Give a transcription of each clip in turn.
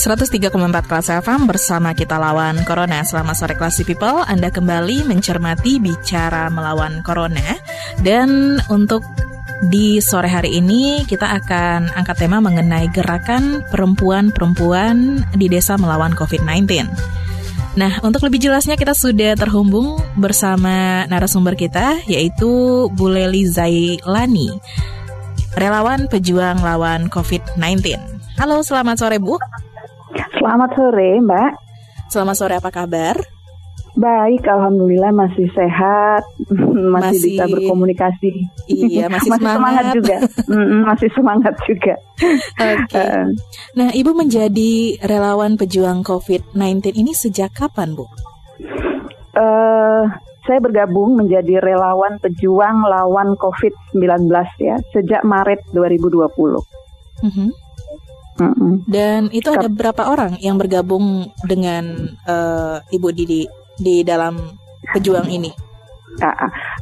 103,4 kelas FM bersama kita lawan Corona. Selamat sore Classy People, Anda kembali mencermati bicara melawan Corona. Dan untuk di sore hari ini kita akan angkat tema mengenai gerakan perempuan-perempuan di desa melawan COVID-19. Nah, untuk lebih jelasnya kita sudah terhubung bersama narasumber kita yaitu Bu Leli Zailani, relawan pejuang lawan COVID-19. Halo, selamat sore Bu. Selamat sore, Mbak. Selamat sore, apa kabar? Baik, alhamdulillah masih sehat, masih, masih bisa berkomunikasi. Iya, masih, masih semangat. semangat juga. masih semangat juga. Oke. Okay. nah, Ibu menjadi relawan pejuang COVID-19 ini sejak kapan, Bu? Uh, saya bergabung menjadi relawan pejuang lawan COVID-19 ya sejak Maret 2020. Mm -hmm. Dan itu ada berapa orang yang bergabung dengan uh, Ibu Didi di dalam pejuang ini?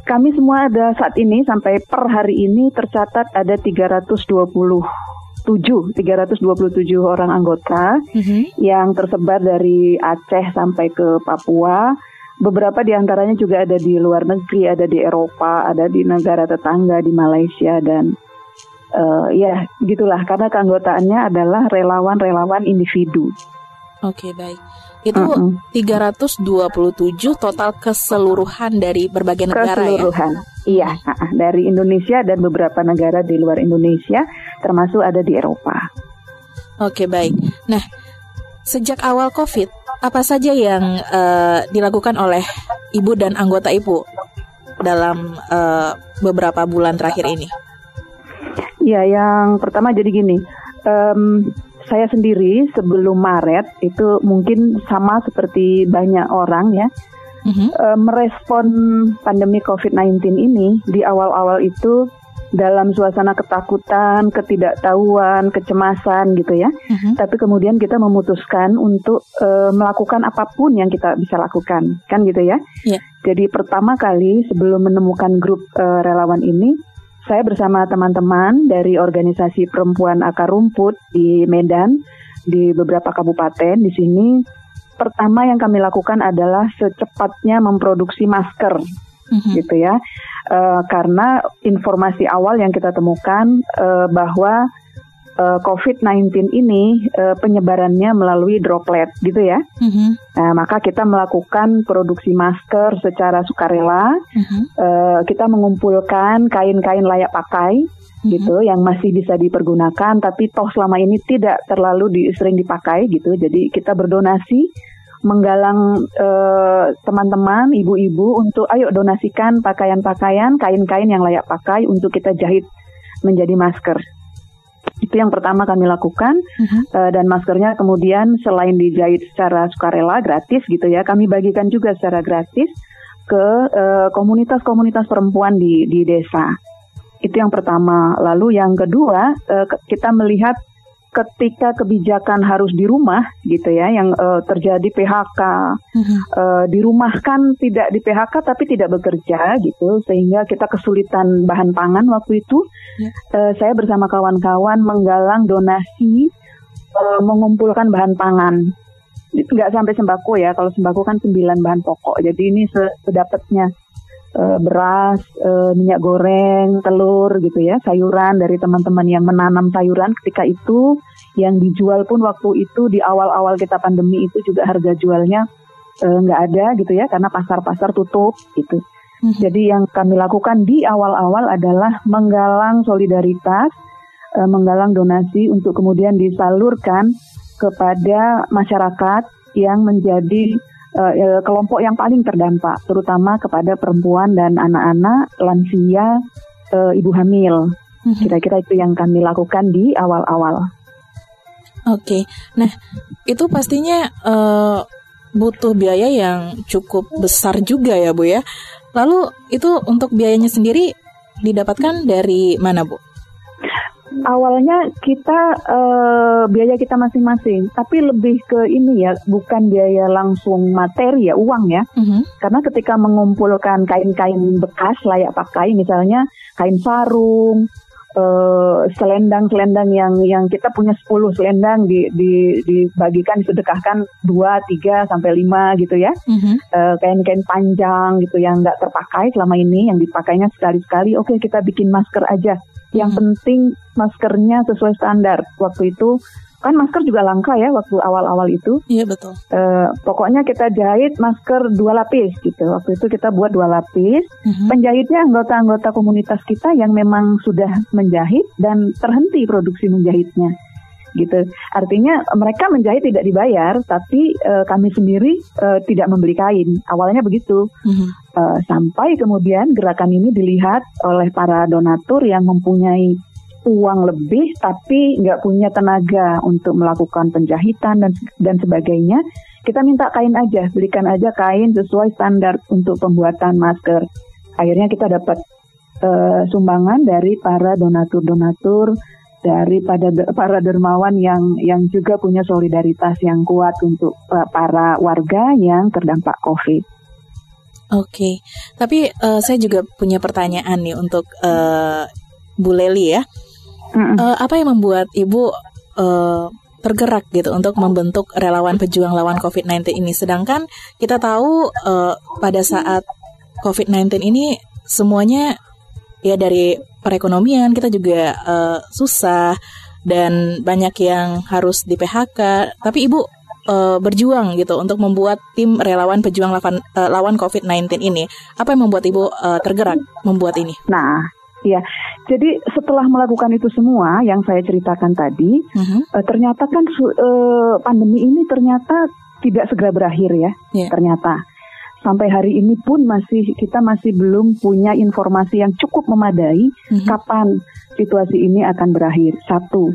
Kami semua ada saat ini sampai per hari ini tercatat ada 327 327 orang anggota mm -hmm. yang tersebar dari Aceh sampai ke Papua. Beberapa di antaranya juga ada di luar negeri, ada di Eropa, ada di negara tetangga di Malaysia dan uh, ya gitulah karena keanggotaannya adalah relawan-relawan individu. Oke okay, baik. Itu uh -uh. 327 total keseluruhan dari berbagai negara keseluruhan. ya? Keseluruhan, iya. Uh -uh, dari Indonesia dan beberapa negara di luar Indonesia, termasuk ada di Eropa. Oke okay, baik. Nah, sejak awal COVID, apa saja yang uh, dilakukan oleh ibu dan anggota ibu dalam uh, beberapa bulan terakhir ini? Ya, yang pertama jadi gini, um, saya sendiri sebelum Maret itu mungkin sama seperti banyak orang ya, mm-hmm. uh, merespon pandemi COVID-19 ini di awal-awal itu dalam suasana ketakutan, ketidaktahuan, kecemasan gitu ya. Mm-hmm. Tapi kemudian kita memutuskan untuk uh, melakukan apa pun yang kita bisa lakukan, kan gitu ya. Yeah. Jadi pertama kali sebelum menemukan grup uh, relawan ini saya bersama teman-teman dari organisasi perempuan akar rumput di Medan, di beberapa kabupaten di sini. Pertama yang kami lakukan adalah secepatnya memproduksi masker, mm-hmm. gitu ya, uh, karena informasi awal yang kita temukan uh, bahwa uh, eh, COVID-19 ini uh, penyebarannya melalui droplet gitu ya. Mm-hmm. Nah, maka kita melakukan produksi masker secara sukarela. Mm-hmm. Uh, kita mengumpulkan kain-kain layak pakai mm-hmm. gitu yang masih bisa dipergunakan tapi toh selama ini tidak terlalu di, sering dipakai gitu. Jadi kita berdonasi menggalang uh, teman-teman, ibu-ibu untuk ayo donasikan pakaian-pakaian, kain-kain yang layak pakai untuk kita jahit menjadi masker. Itu yang pertama kami lakukan uh-huh. uh, dan maskernya kemudian selain dijahit secara sukarela gratis gitu ya, kami bagikan juga secara gratis ke uh, komunitas-komunitas perempuan di di desa. Itu yang pertama. Lalu yang kedua, uh, kita melihat ketika kebijakan harus di rumah gitu ya yang uh, terjadi PHK uh-huh. uh, dirumahkan tidak di PHK tapi tidak bekerja gitu sehingga kita kesulitan bahan pangan waktu itu yeah. Ya. uh, saya bersama kawan-kawan menggalang donasi uh, mengumpulkan bahan pangan nggak sampai sembako ya kalau sembako kan sembilan bahan pokok jadi ini sedapatnya beras, uh, minyak goreng, telur gitu ya, sayuran dari teman-teman yang menanam sayuran ketika itu yang dijual pun waktu itu di awal-awal kita pandemi itu juga harga jualnya uh, nggak ada gitu ya karena pasar-pasar tutup gitu. Hmm. Jadi yang kami lakukan di awal-awal adalah menggalang solidaritas, uh, menggalang donasi untuk kemudian disalurkan kepada masyarakat yang menjadi uh, kelompok yang paling terdampak, terutama kepada perempuan dan anak-anak, lansia, uh, ibu hamil. Hmm. Kira-kira itu yang kami lakukan di awal-awal. Oke, okay. nah itu pastinya uh, butuh biaya yang cukup besar juga ya Bu ya. Lalu itu untuk biayanya sendiri didapatkan dari mana Bu? Awalnya kita uh, biaya kita masing-masing, tapi lebih ke ini ya, bukan biaya langsung materi ya, uang ya. Uh -huh. Karena ketika mengumpulkan kain-kain bekas layak pakai, misalnya kain sarung, uh, selendang-selendang yang yang kita punya 10 selendang di, di dibagikan disedekahkan 2, 3 sampai 5 gitu ya. Mm-hmm. Uh, kain-kain panjang gitu yang nggak terpakai selama ini yang dipakainya sekali-sekali oke okay, kita bikin masker aja. Yang mm-hmm. penting maskernya sesuai standar. Waktu itu kan masker juga langka ya waktu awal-awal itu. Iya betul. Uh, pokoknya kita jahit masker dua lapis gitu. Waktu itu kita buat dua lapis. Uh-huh. Penjahitnya anggota-anggota komunitas kita yang memang sudah menjahit dan terhenti produksi menjahitnya gitu. Artinya mereka menjahit tidak dibayar, tapi uh, kami sendiri uh, tidak membeli kain. Awalnya begitu. Uh-huh. Uh, sampai kemudian gerakan ini dilihat oleh para donatur yang mempunyai uang lebih tapi nggak punya tenaga untuk melakukan penjahitan dan dan sebagainya, kita minta kain aja, belikan aja kain sesuai standar untuk pembuatan masker. Akhirnya kita dapat uh, sumbangan dari para donatur-donatur, dari pada para dermawan yang yang juga punya solidaritas yang kuat untuk uh, para warga yang terdampak COVID. Oke, okay. tapi uh, saya juga punya pertanyaan nih untuk uh, Bu Leli ya. Uh, apa yang membuat ibu uh, tergerak gitu untuk membentuk relawan pejuang lawan COVID-19 ini? Sedangkan kita tahu uh, pada saat COVID-19 ini semuanya ya dari perekonomian kita juga uh, susah dan banyak yang harus di PHK. Tapi ibu uh, berjuang gitu untuk membuat tim relawan pejuang lawan uh, lawan COVID-19 ini. Apa yang membuat ibu uh, tergerak membuat ini? Nah, Ya, jadi setelah melakukan itu semua yang saya ceritakan tadi, uh-huh. uh, ternyata kan uh, pandemi ini ternyata tidak segera berakhir ya. Yeah. Ternyata sampai hari ini pun masih kita masih belum punya informasi yang cukup memadai uh-huh. kapan situasi ini akan berakhir. Satu,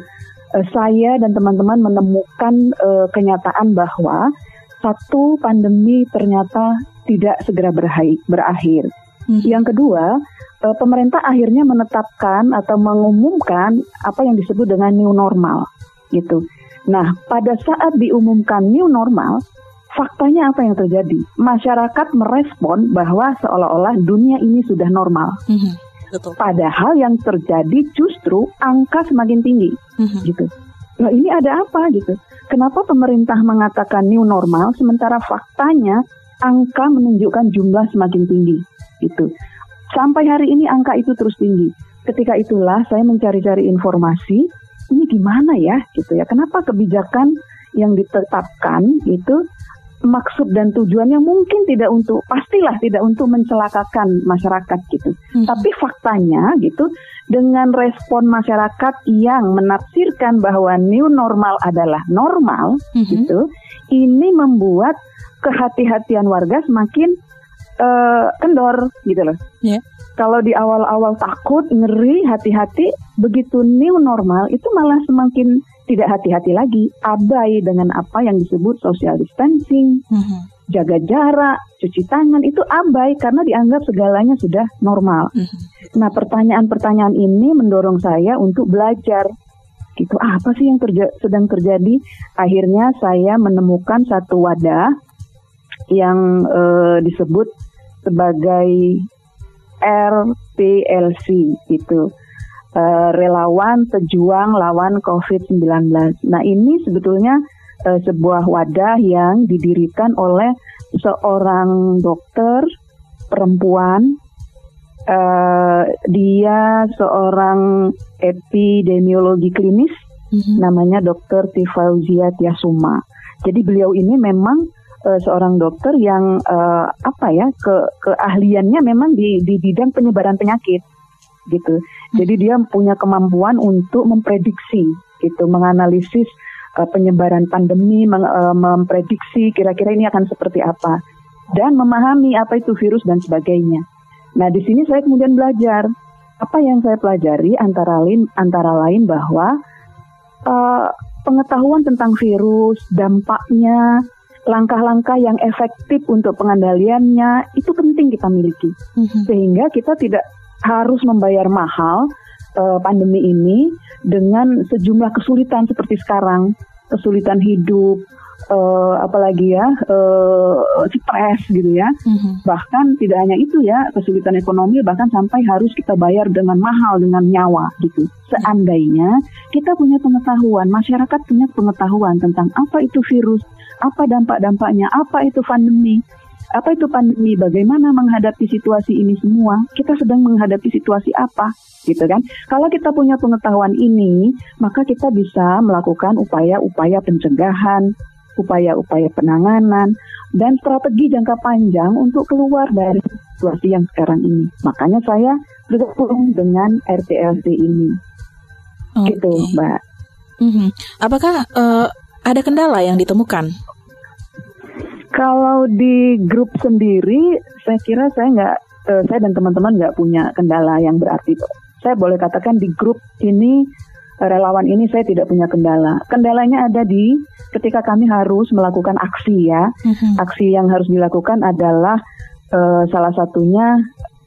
uh, saya dan teman-teman menemukan uh, kenyataan bahwa satu pandemi ternyata tidak segera berakhir. Uh-huh. Yang kedua uh, pemerintah akhirnya menetapkan atau mengumumkan apa yang disebut dengan new normal gitu. Nah, pada saat diumumkan new normal, faktanya apa yang terjadi? Masyarakat merespon bahwa seolah-olah dunia ini sudah normal. Mm-hmm. Betul. Padahal yang terjadi justru angka semakin tinggi, mm-hmm. gitu. Nah, ini ada apa gitu? Kenapa pemerintah mengatakan new normal sementara faktanya angka menunjukkan jumlah semakin tinggi? Gitu. Sampai hari ini angka itu terus tinggi. Ketika itulah saya mencari-cari informasi, ini gimana ya gitu ya. Kenapa kebijakan yang ditetapkan itu maksud dan tujuannya mungkin tidak untuk pastilah tidak untuk mencelakakan masyarakat gitu. Hmm. Tapi faktanya gitu dengan respon masyarakat yang menafsirkan bahwa new normal adalah normal hmm. gitu, ini membuat kehati-hatian warga semakin uh, kendor gitu loh. Yeah. Kalau di awal-awal takut, ngeri, hati-hati, begitu new normal itu malah semakin tidak hati-hati lagi, abai dengan apa yang disebut social distancing, mm-hmm. jaga jarak, cuci tangan itu abai karena dianggap segalanya sudah normal. Mm-hmm. Nah, pertanyaan-pertanyaan ini mendorong saya untuk belajar gitu apa sih yang terja sedang terjadi akhirnya saya menemukan satu wadah yang uh, disebut sebagai RPLC itu uh, relawan pejuang lawan COVID-19. Nah ini sebetulnya uh, sebuah wadah yang didirikan oleh seorang dokter perempuan. Uh, dia seorang epidemiologi klinis, mm-hmm. namanya Dokter Tifauzia Tiasuma. Jadi beliau ini memang uh, seorang dokter yang uh, apa ya ke keahliannya memang di di bidang penyebaran penyakit gitu. Jadi dia punya kemampuan untuk memprediksi gitu, menganalisis uh, penyebaran pandemi, meng, uh, memprediksi kira-kira ini akan seperti apa dan memahami apa itu virus dan sebagainya. Nah, di sini saya kemudian belajar apa yang saya pelajari antara lain antara lain bahwa uh, pengetahuan tentang virus, dampaknya, langkah-langkah yang efektif untuk pengendaliannya itu penting kita miliki. Mm-hmm. Sehingga kita tidak harus membayar mahal uh, pandemi ini dengan sejumlah kesulitan seperti sekarang, kesulitan hidup, uh, apalagi ya uh, stres gitu ya. Mm-hmm. Bahkan tidak hanya itu ya kesulitan ekonomi bahkan sampai harus kita bayar dengan mahal dengan nyawa gitu. Seandainya kita punya pengetahuan, masyarakat punya pengetahuan tentang apa itu virus, apa dampak-dampaknya, apa itu pandemi. Apa itu pandemi? Bagaimana menghadapi situasi ini semua? Kita sedang menghadapi situasi apa? Gitu kan? Kalau kita punya pengetahuan ini, maka kita bisa melakukan upaya-upaya pencegahan, upaya-upaya penanganan, dan strategi jangka panjang untuk keluar dari situasi yang sekarang ini. Makanya saya bergabung dengan RTLC ini. Okay. Gitu, Mbak. Mm -hmm. Apakah uh, ada kendala yang ditemukan? Kalau di grup sendiri, saya kira saya nggak, uh, saya dan teman-teman nggak punya kendala yang berarti. Saya boleh katakan di grup ini relawan ini saya tidak punya kendala. Kendalanya ada di ketika kami harus melakukan aksi ya. Mm-hmm. Aksi yang harus dilakukan adalah uh, salah satunya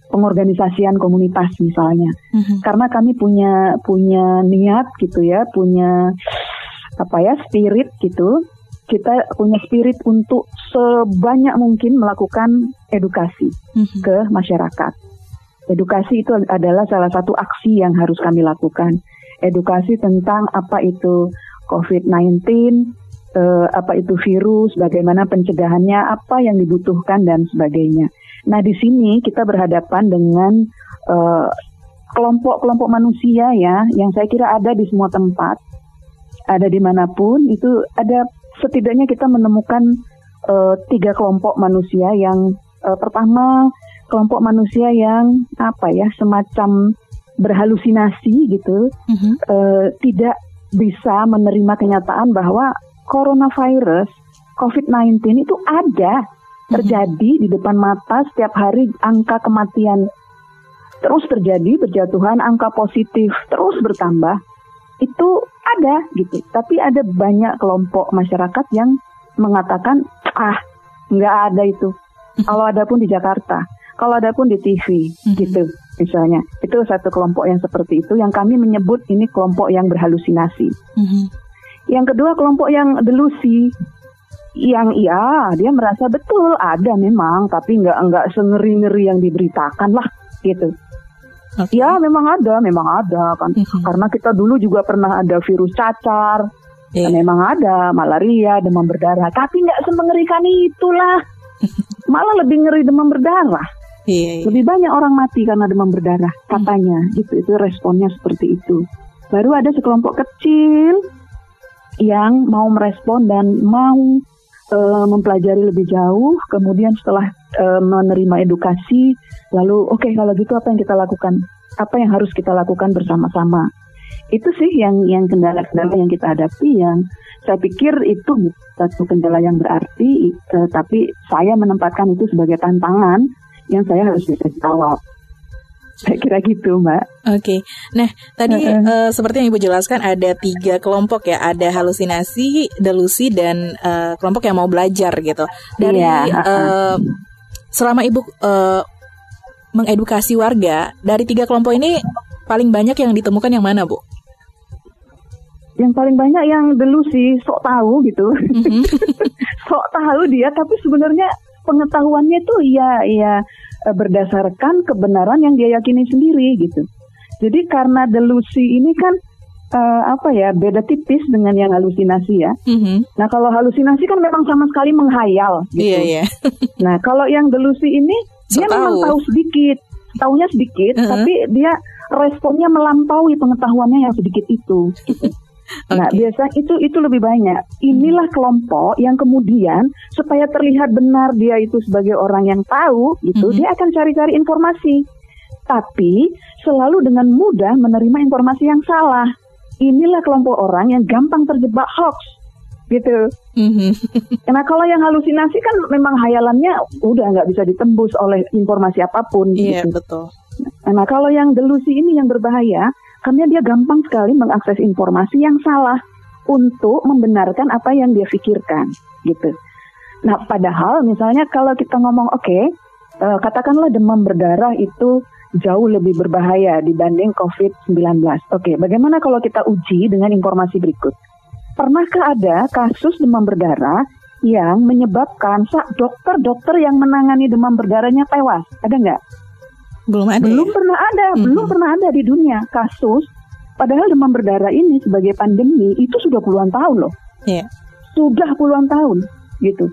pengorganisasian komunitas misalnya. Mm-hmm. Karena kami punya punya niat gitu ya, punya apa ya spirit gitu. Kita punya spirit untuk sebanyak mungkin melakukan edukasi mm-hmm. ke masyarakat. Edukasi itu adalah salah satu aksi yang harus kami lakukan edukasi tentang apa itu COVID-19, eh, apa itu virus, bagaimana pencegahannya, apa yang dibutuhkan dan sebagainya. Nah di sini kita berhadapan dengan eh, kelompok-kelompok manusia ya, yang saya kira ada di semua tempat, ada di mana pun itu ada setidaknya kita menemukan eh, tiga kelompok manusia yang eh, pertama kelompok manusia yang apa ya semacam berhalusinasi gitu, mm-hmm. uh, tidak bisa menerima kenyataan bahwa coronavirus COVID-19 itu ada mm-hmm. terjadi di depan mata setiap hari angka kematian terus terjadi berjatuhan angka positif terus bertambah itu ada gitu tapi ada banyak kelompok masyarakat yang mengatakan ah nggak ada itu mm-hmm. kalau ada pun di Jakarta kalau ada pun di TV mm-hmm. gitu misalnya. Itu satu kelompok yang seperti itu yang kami menyebut ini kelompok yang berhalusinasi. Yang kedua kelompok yang delusi yang iya dia merasa betul ada memang tapi nggak nggak sengeri ngeri yang diberitakan lah gitu. Okay. Ya memang ada, memang ada kan. Mm-hmm. Karena kita dulu juga pernah ada virus cacar, yeah. memang ada malaria, demam berdarah. Tapi nggak semengerikan itulah. Malah lebih ngeri demam berdarah. Iya, iya. Lebih banyak orang mati karena demam berdarah katanya. Hmm. Gitu itu responnya seperti itu. Baru ada sekelompok kecil yang mau merespon dan mau uh, mempelajari lebih jauh. Kemudian setelah uh, menerima edukasi, lalu oke okay, kalau gitu apa yang kita lakukan? Apa yang harus kita lakukan bersama-sama? Itu sih yang yang kendala-kendala yang kita hadapi yang saya pikir itu satu kendala yang berarti, uh, tapi saya menempatkan itu sebagai tantangan yang saya harus bisa jawab. Saya kira gitu, Mbak. Oke. Okay. Nah, tadi uh, uh, seperti yang Ibu jelaskan ada tiga kelompok ya, ada halusinasi, delusi, dan uh, kelompok yang mau belajar gitu. Dari yeah, uh, uh, selama Ibu uh, mengedukasi warga, dari tiga kelompok ini paling banyak yang ditemukan yang mana, Bu? Yang paling banyak yang delusi, sok tahu gitu. Mm -hmm. sok tahu dia, tapi sebenarnya pengetahuannya itu ya ya berdasarkan kebenaran yang dia yakini sendiri gitu. Jadi karena delusi ini kan uh, apa ya beda tipis dengan yang halusinasi ya. Mm-hmm. Nah kalau halusinasi kan memang sama sekali menghayal. Gitu. Iya iya. nah kalau yang delusi ini so dia tahu. memang tahu sedikit, tahunya sedikit, uh-huh. tapi dia responnya melampaui pengetahuannya yang sedikit itu. Gitu. Okay. Nah, biasa itu itu lebih banyak. Inilah kelompok yang kemudian supaya terlihat benar dia itu sebagai orang yang tahu, itu mm -hmm. dia akan cari-cari informasi. Tapi selalu dengan mudah menerima informasi yang salah. Inilah kelompok orang yang gampang terjebak hoax, gitu. Mm-hmm. Nah kalau yang halusinasi kan memang hayalannya udah nggak bisa ditembus oleh informasi apa pun. Iya gitu. betul. Nah, kalau yang delusi ini yang berbahaya karena dia gampang sekali mengakses informasi yang salah untuk membenarkan apa yang dia pikirkan, gitu. Nah, padahal misalnya kalau kita ngomong oke, okay, uh, eh, katakanlah demam berdarah itu jauh lebih berbahaya dibanding COVID-19. Oke, okay, bagaimana kalau kita uji dengan informasi berikut? Pernahkah ada kasus demam berdarah yang menyebabkan dokter-dokter yang menangani demam berdarahnya tewas? Ada nggak? Belum ada. Belum ya? pernah ada, hmm. belum pernah ada di dunia kasus. Padahal demam berdarah ini sebagai pandemi itu sudah puluhan tahun loh. Yeah. Sudah puluhan tahun gitu.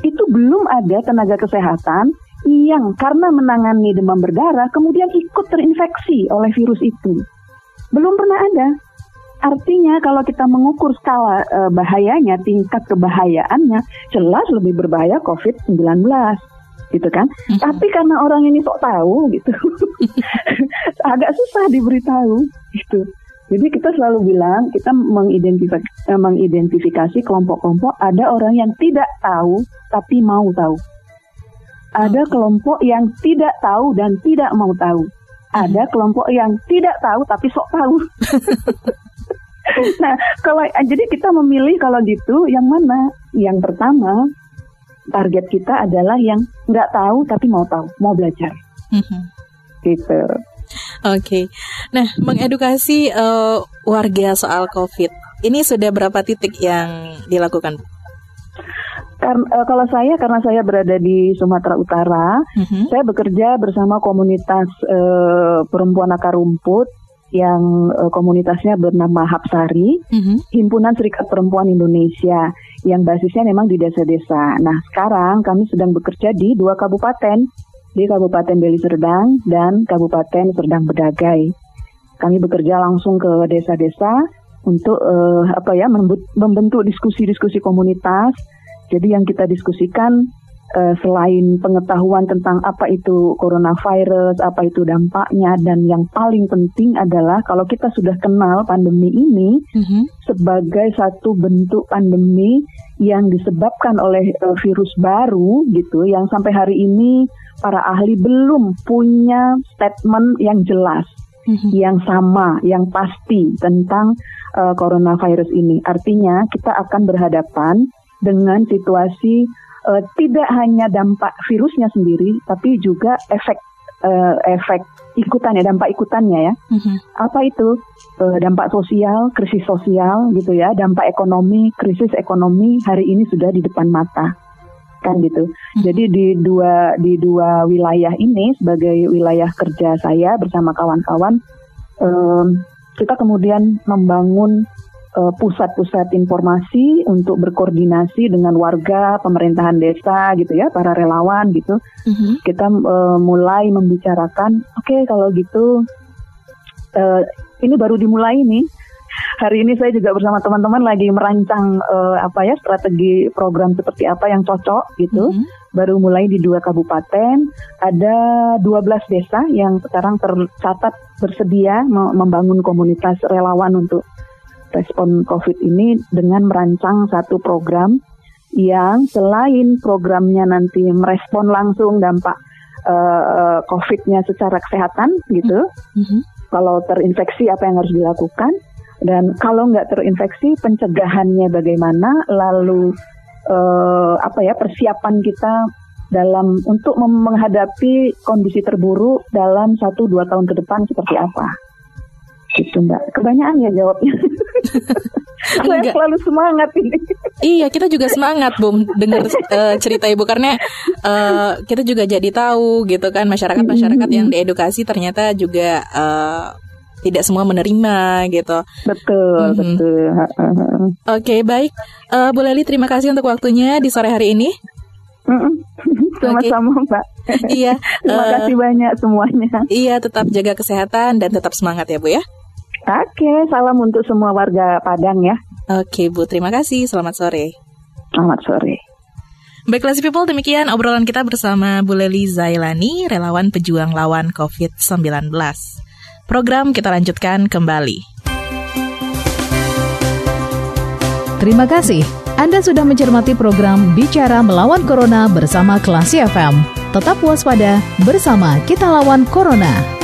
Itu belum ada tenaga kesehatan yang karena menangani demam berdarah kemudian ikut terinfeksi oleh virus itu. Belum pernah ada. Artinya kalau kita mengukur skala e, bahayanya, tingkat kebahayaannya, jelas lebih berbahaya COVID-19 gitu kan. Mm-hmm. Tapi karena orang ini sok tahu gitu, agak susah diberitahu gitu. Jadi kita selalu bilang kita mengidentifikasi, eh, mengidentifikasi kelompok-kelompok ada orang yang tidak tahu tapi mau tahu. Ada kelompok yang tidak tahu dan tidak mau tahu. Ada kelompok yang tidak tahu tapi sok tahu. nah, kalau jadi kita memilih kalau gitu yang mana? Yang pertama target kita adalah yang nggak tahu tapi mau tahu, mau belajar. Mm-hmm. Gitu. Oke. Okay. Nah, mengedukasi uh, warga soal COVID. Ini sudah berapa titik yang dilakukan? Karena, uh, kalau saya karena saya berada di Sumatera Utara, mm-hmm. saya bekerja bersama komunitas uh, perempuan akar rumput yang uh, komunitasnya bernama Hapsari, mm-hmm. Himpunan Serikat Perempuan Indonesia yang basisnya memang di desa-desa. Nah, sekarang kami sedang bekerja di dua kabupaten, di Kabupaten Deli Serdang dan Kabupaten Serdang Bedagai. Kami bekerja langsung ke desa-desa untuk uh, apa ya membentuk diskusi-diskusi komunitas. Jadi yang kita diskusikan uh, selain pengetahuan tentang apa itu coronavirus, apa itu dampaknya, dan yang paling penting adalah kalau kita sudah kenal pandemi ini mm-hmm. sebagai satu bentuk pandemi yang disebabkan oleh uh, virus baru gitu, yang sampai hari ini para ahli belum punya statement yang jelas. Mm-hmm. yang sama, yang pasti tentang uh, coronavirus ini. Artinya kita akan berhadapan dengan situasi uh, tidak hanya dampak virusnya sendiri, tapi juga efek uh, efek ikutannya, dampak ikutannya ya. Mm-hmm. Apa itu uh, dampak sosial, krisis sosial gitu ya, dampak ekonomi, krisis ekonomi hari ini sudah di depan mata kan gitu. Mm-hmm. Jadi di dua di dua wilayah ini sebagai wilayah kerja saya bersama kawan-kawan, um, kita kemudian membangun pusat-pusat informasi untuk berkoordinasi dengan warga, pemerintahan desa gitu ya, para relawan gitu. Mm-hmm. Kita uh, mulai membicarakan, oke okay, kalau gitu uh, ini baru dimulai nih. Hari ini saya juga bersama teman-teman lagi merancang uh, apa ya strategi program seperti apa yang cocok gitu. Mm-hmm. Baru mulai di dua kabupaten, ada 12 desa yang sekarang tercatat bersedia membangun komunitas relawan untuk respon COVID ini dengan merancang satu program yang selain programnya nanti merespon langsung dampak uh, COVID-nya secara kesehatan gitu. Mm-hmm. Kalau terinfeksi apa yang harus dilakukan dan kalau nggak terinfeksi pencegahannya bagaimana, lalu uh, apa ya persiapan kita dalam untuk menghadapi kondisi terburuk dalam satu dua tahun ke depan seperti apa gitu mbak kebanyakan ya jawabnya saya selalu semangat ini iya kita juga semangat bum dengar uh, cerita ibu karena uh, kita juga jadi tahu gitu kan masyarakat masyarakat yang diedukasi ternyata juga uh, tidak semua menerima gitu. Betul, hmm. betul. Oke, okay, baik. Uh, Bu Leli, terima kasih untuk waktunya di sore hari ini. Sama-sama, okay. Mbak. iya. Terima uh, kasih banyak semuanya. Iya, tetap jaga kesehatan dan tetap semangat ya, Bu ya. Oke, salam untuk semua warga Padang ya. Oke, Bu. Terima kasih. Selamat sore. Selamat sore. Baiklah people, demikian obrolan kita bersama Bu Leli Zailani, relawan pejuang lawan COVID-19. Program kita lanjutkan kembali. Terima kasih. Anda sudah mencermati program Bicara Melawan Corona bersama Klasi FM. Tetap waspada bersama kita lawan Corona.